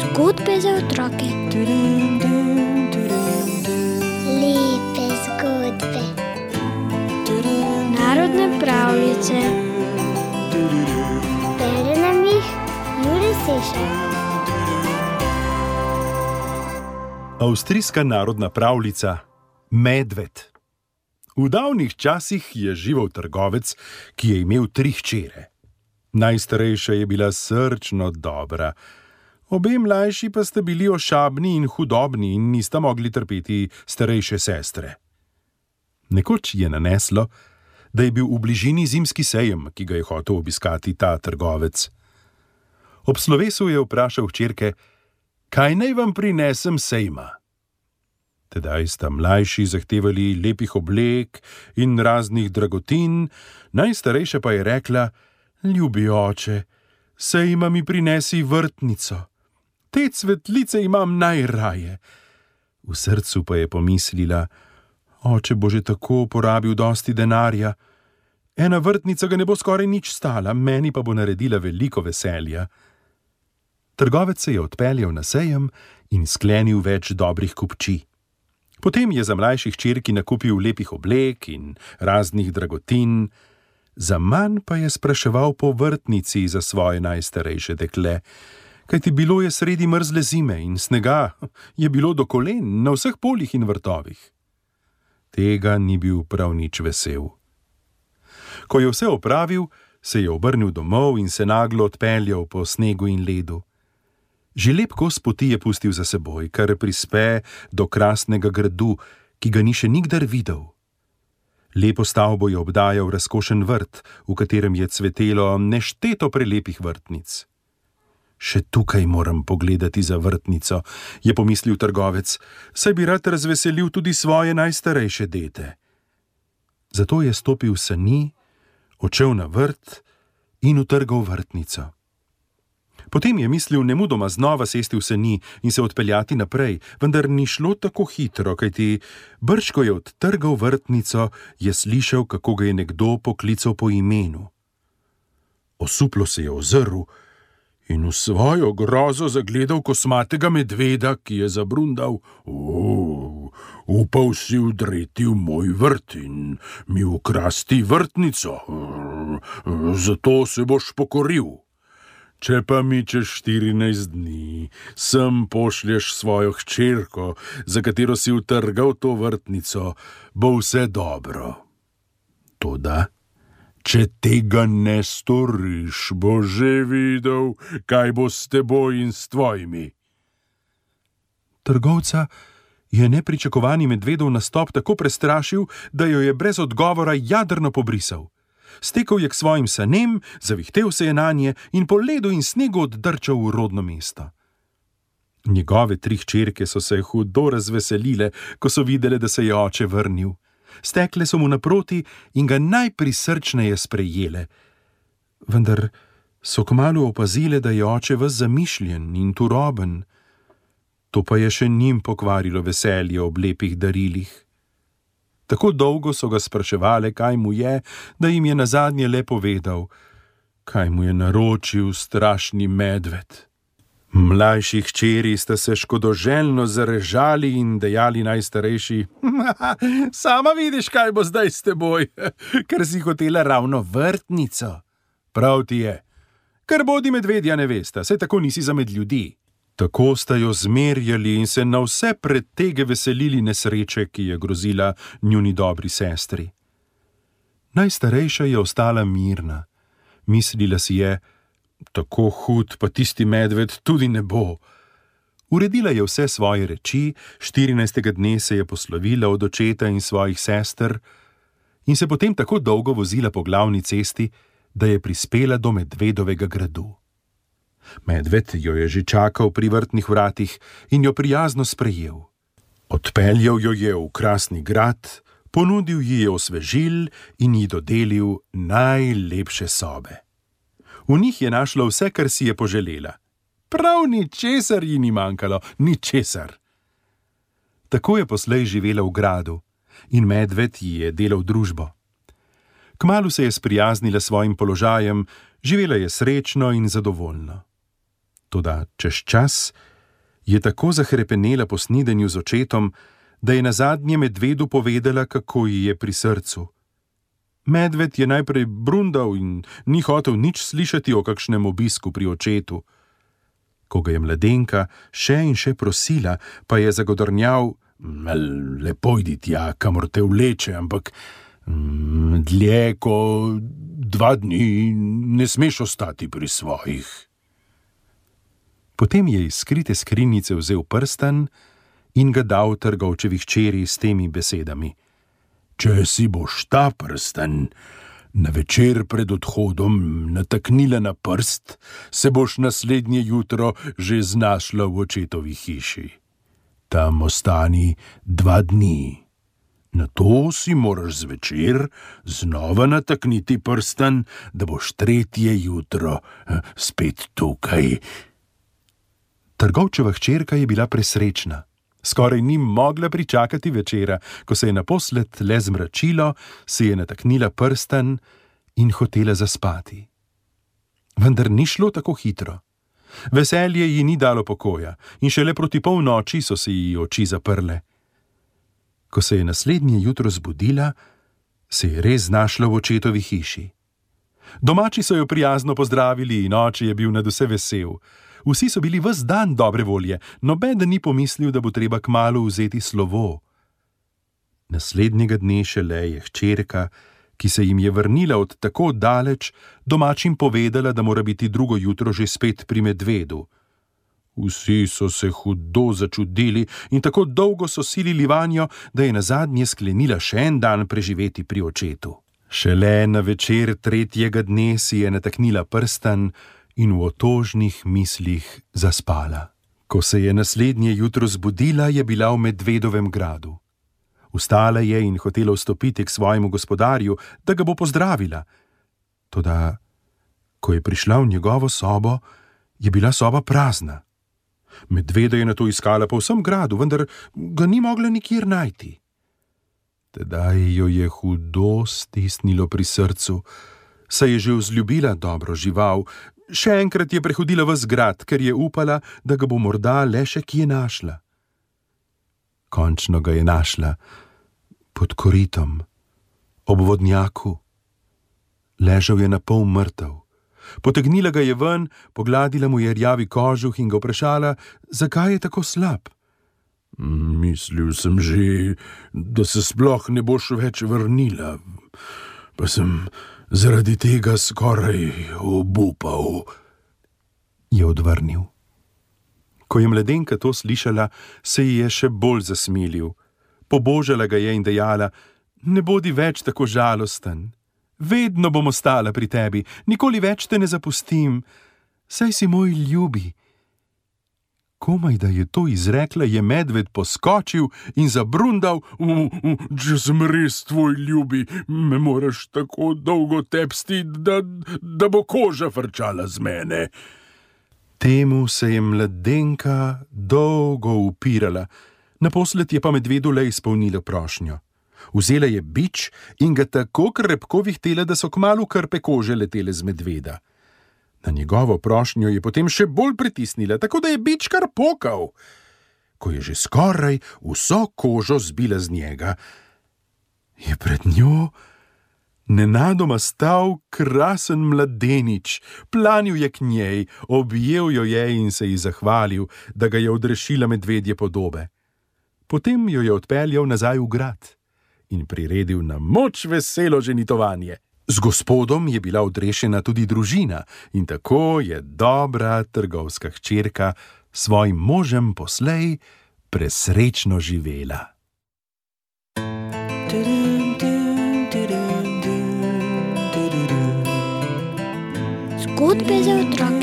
Zgodbe za otroke. Lepe zgodbe. Narodne pravljice. Bere nam jih Juri Sešer. Avstrijska narodna pravljica Medved. V davnih časih je živel trgovec, ki je imel tri hčere. Najstarejša je bila srčno dobra, obe mlajši pa sta bili ošabni in hudobni in nista mogli trpeti starejše sestre. Nekoč je naneslo, da je bil v bližini zimski sejem, ki ga je hotel obiskati ta trgovec. Ob slovesu je vprašal hčerke, kaj naj vam prinesem sejma. Tedaj sta mlajši zahtevali lepih oblek in raznih dragotin, najstarejša pa je rekla: Ljubi oče, sejma mi prinesi vrtnico, te cvetlice imam najraje. V srcu pa je pomislila: Oče bo že tako porabil dosti denarja. Ena vrtnica ga ne bo skoraj nič stala, meni pa bo naredila veliko veselja. Trgovec se je odpeljal na sejem in sklenil več dobrih kupčij. Potem je za mlajših črki nakupil lepih oblek in raznih dragotin, za manj pa je spraševal po vrtnici za svoje najstarejše dekle, kajti bilo je sredi mrzle zime in snega je bilo do kolen na vseh poljih in vrtovih. Tega ni bil prav nič vesel. Ko je vse opravil, se je obrnil domov in se naglo odpeljal po snegu in ledu. Že lep kos poti je pustil za seboj, kar prispe do krasnega gradu, ki ga ni še nikdar videl. Lepo stavbo je obdajal razkošen vrt, v katerem je cvetelo nešteto prelepih vrtnic. Še tukaj moram pogledati za vrtnico, je pomislil trgovec, saj bi rad razveselil tudi svoje najstarejše dete. Zato je stopil sani, odšel na vrt in utrgal vrtnico. Potem je mislil nemudoma znova sesti v seni in se odpeljati naprej, vendar ni šlo tako hitro, kajti brško je odtrgal vrtnico, je slišal, kako ga je nekdo poklical po imenu. Osuplo se je ozrl in v svojo grozo zagledal kosmatega medveda, ki je zabrundal: Upal si vdreti v moj vrt in mi ukrasti vrtnico, zato se boš pokoril. Če pa mi čez 14 dni sem pošlješ svojo hčerko, za katero si utrgal to vrtnico, bo vse dobro. Toda, če tega ne storiš, bo že videl, kaj bo s teboj in s tvojimi. Trgovca je nepričakovani medvedov nastop tako prestrašil, da jo je brez odgovora jadrno pobrisal stekel je k svojim sanem, zavihtel se je na nje in po ledu in snegu oddrčal v rodno mesto. Njegove tri hčerke so se hudo razveselile, ko so videle, da se je oče vrnil. Stekle so mu naproti in ga najprisrčneje sprejele. Vendar so kmalo opazile, da je oče v zamišljen in turoben. To pa je še njim pokvarilo veselje ob lepih darilih. Tako dolgo so ga spraševali, kaj mu je, da jim je na zadnje le povedal, kaj mu je naročil strašni medved. Mlajši hčeri sta se škodoželjno zarežali in dejali najstarejši: Sama vidiš, kaj bo zdaj s teboj, ker si hotela ravno vrtnico. Prav ti je, ker bodi medvedja ne veste, se tako nisi za med ljudi. Tako sta jo zmerjali in se na vse pretege veselili nesreče, ki je grozila njuni dobri sestri. Najstarejša je ostala mirna. Mislila si je, tako hud pa tisti medved tudi ne bo. Uredila je vse svoje reči, 14. dne se je poslovila od očeta in svojih sester in se potem tako dolgo vozila po glavni cesti, da je prispela do medvedovega gradu. Medved jo je že čakal pri vrtnih vratih in jo prijazno sprejel. Odpeljal jo je v krasni grad, ponudil ji je osvežil in ji dodelil najlepše sobe. V njih je našla vse, kar si je poželela. Prav ničesar ji ni manjkalo, ničesar. Tako je poslej živela v gradu in medved ji je delal družbo. Kmalu se je sprijaznila s svojim položajem, živela je srečno in zadovoljno. Toda čez čas je tako zahrepenela po snidenju z očetom, da je na zadnje medvedu povedala, kako ji je pri srcu. Medved je najprej brundal in ni hotel nič slišati o kakšnem obisku pri očetu. Ko ga je mladenka še in še prosila, pa je zagodrnjal: Lepo idi tja, kamor te vleče, ampak mm, dlje kot dva dni ne smeš ostati pri svojih. Potem je iz skrite skrinjice vzel prsten in ga dal trgovčevi hčeri s temi besedami: Če si boš ta prsten na večer pred odhodom nataknila na prst, se boš naslednje jutro že znašla v očetovi hiši. Tam ostani dva dni. Na to si moraš zvečer znova natakniti prsten, da boš tretje jutro eh, spet tukaj. Trgovčeva hčerka je bila presrečna. Skoraj ni mogla pričakati večera, ko se je naposled le zmračilo, se je nataknila prsten in hotela zaspati. Vendar ni šlo tako hitro. Veselje ji ni dalo pokoja in šele proti polnoči so se ji oči zaprle. Ko se je naslednje jutro zbudila, se je res znašla v očetovi hiši. Domači so jo prijazno pozdravili in oče je bil nad vse vesel. Vsi so bili vse dan dobre volje, noben ni pomislil, da bo treba k malu vzeti slovo. Naslednjega dne šele je hčerka, ki se jim je vrnila od tako daleč, domačim povedala, da mora biti drugo jutro že spet pri medvedu. Vsi so se hudo začudili in tako dolgo so silili vanjo, da je na zadnje sklenila še en dan preživeti pri očetu. Šele na večer tretjega dne si je nataknila prsten in v otožnih mislih zaspala. Ko se je naslednje jutro zbudila, je bila v medvedovem gradu. Vstala je in hotela vstopiti k svojemu gospodarju, da ga bo pozdravila. Toda, ko je prišla v njegovo sobo, je bila soba prazna. Medveda je na to iskala po vsem gradu, vendar ga ni mogla nikjer najti. Tedaj jo je hudo stisnilo pri srcu, saj je že vzljubila dobro žival, še enkrat je prehodila v zgrad, ker je upala, da ga bo morda le še kje našla. Končno ga je našla pod koritom, ob vodnjaku. Ležal je na pol mrtev. Potegnila ga je ven, pogladila mu je rjavi kožuh in ga vprašala, zakaj je tako slab. Mislil sem že, da se sploh ne boš več vrnila, pa sem zaradi tega skoraj obupal, je odvrnil. Ko je mladenka to slišala, se ji je še bolj zasmilil. Pobožala ga je in dejala: Ne bodi več tako žalosten, vedno bom ostala pri tebi, nikoli več te ne zapustim, saj si moj ljubi. Komaj da je to izrekla, je medved poskočil in zabrundal: Če sem res tvoj ljubi, me moraš tako dolgo tepsti, da, da bo koža vrčala z mene. Temu se je mladenka dolgo upirala, naposled je pa medvedu le izpolnila prošnjo. Vzela je bič in ga tako krepko vihtela, da so kmalo krpe kože letele z medveda. Na njegovo prošnjo je potem še bolj pritisnila, tako da je bič kar pokal. Ko je že skoraj vso kožo zbila z njega, je pred njo nenadoma stal krasen mladenič, planil je k njej, objel jo je in se ji zahvalil, da ga je odrešila medvedje podobe. Potem jo je odpeljal nazaj v grad in priredil na moč veselo ženitovanje. Z gospodom je bila odrešena tudi družina in tako je dobra trgovska hčerka s svojim možem poslej presrečno živela. Zgodbe za otroke.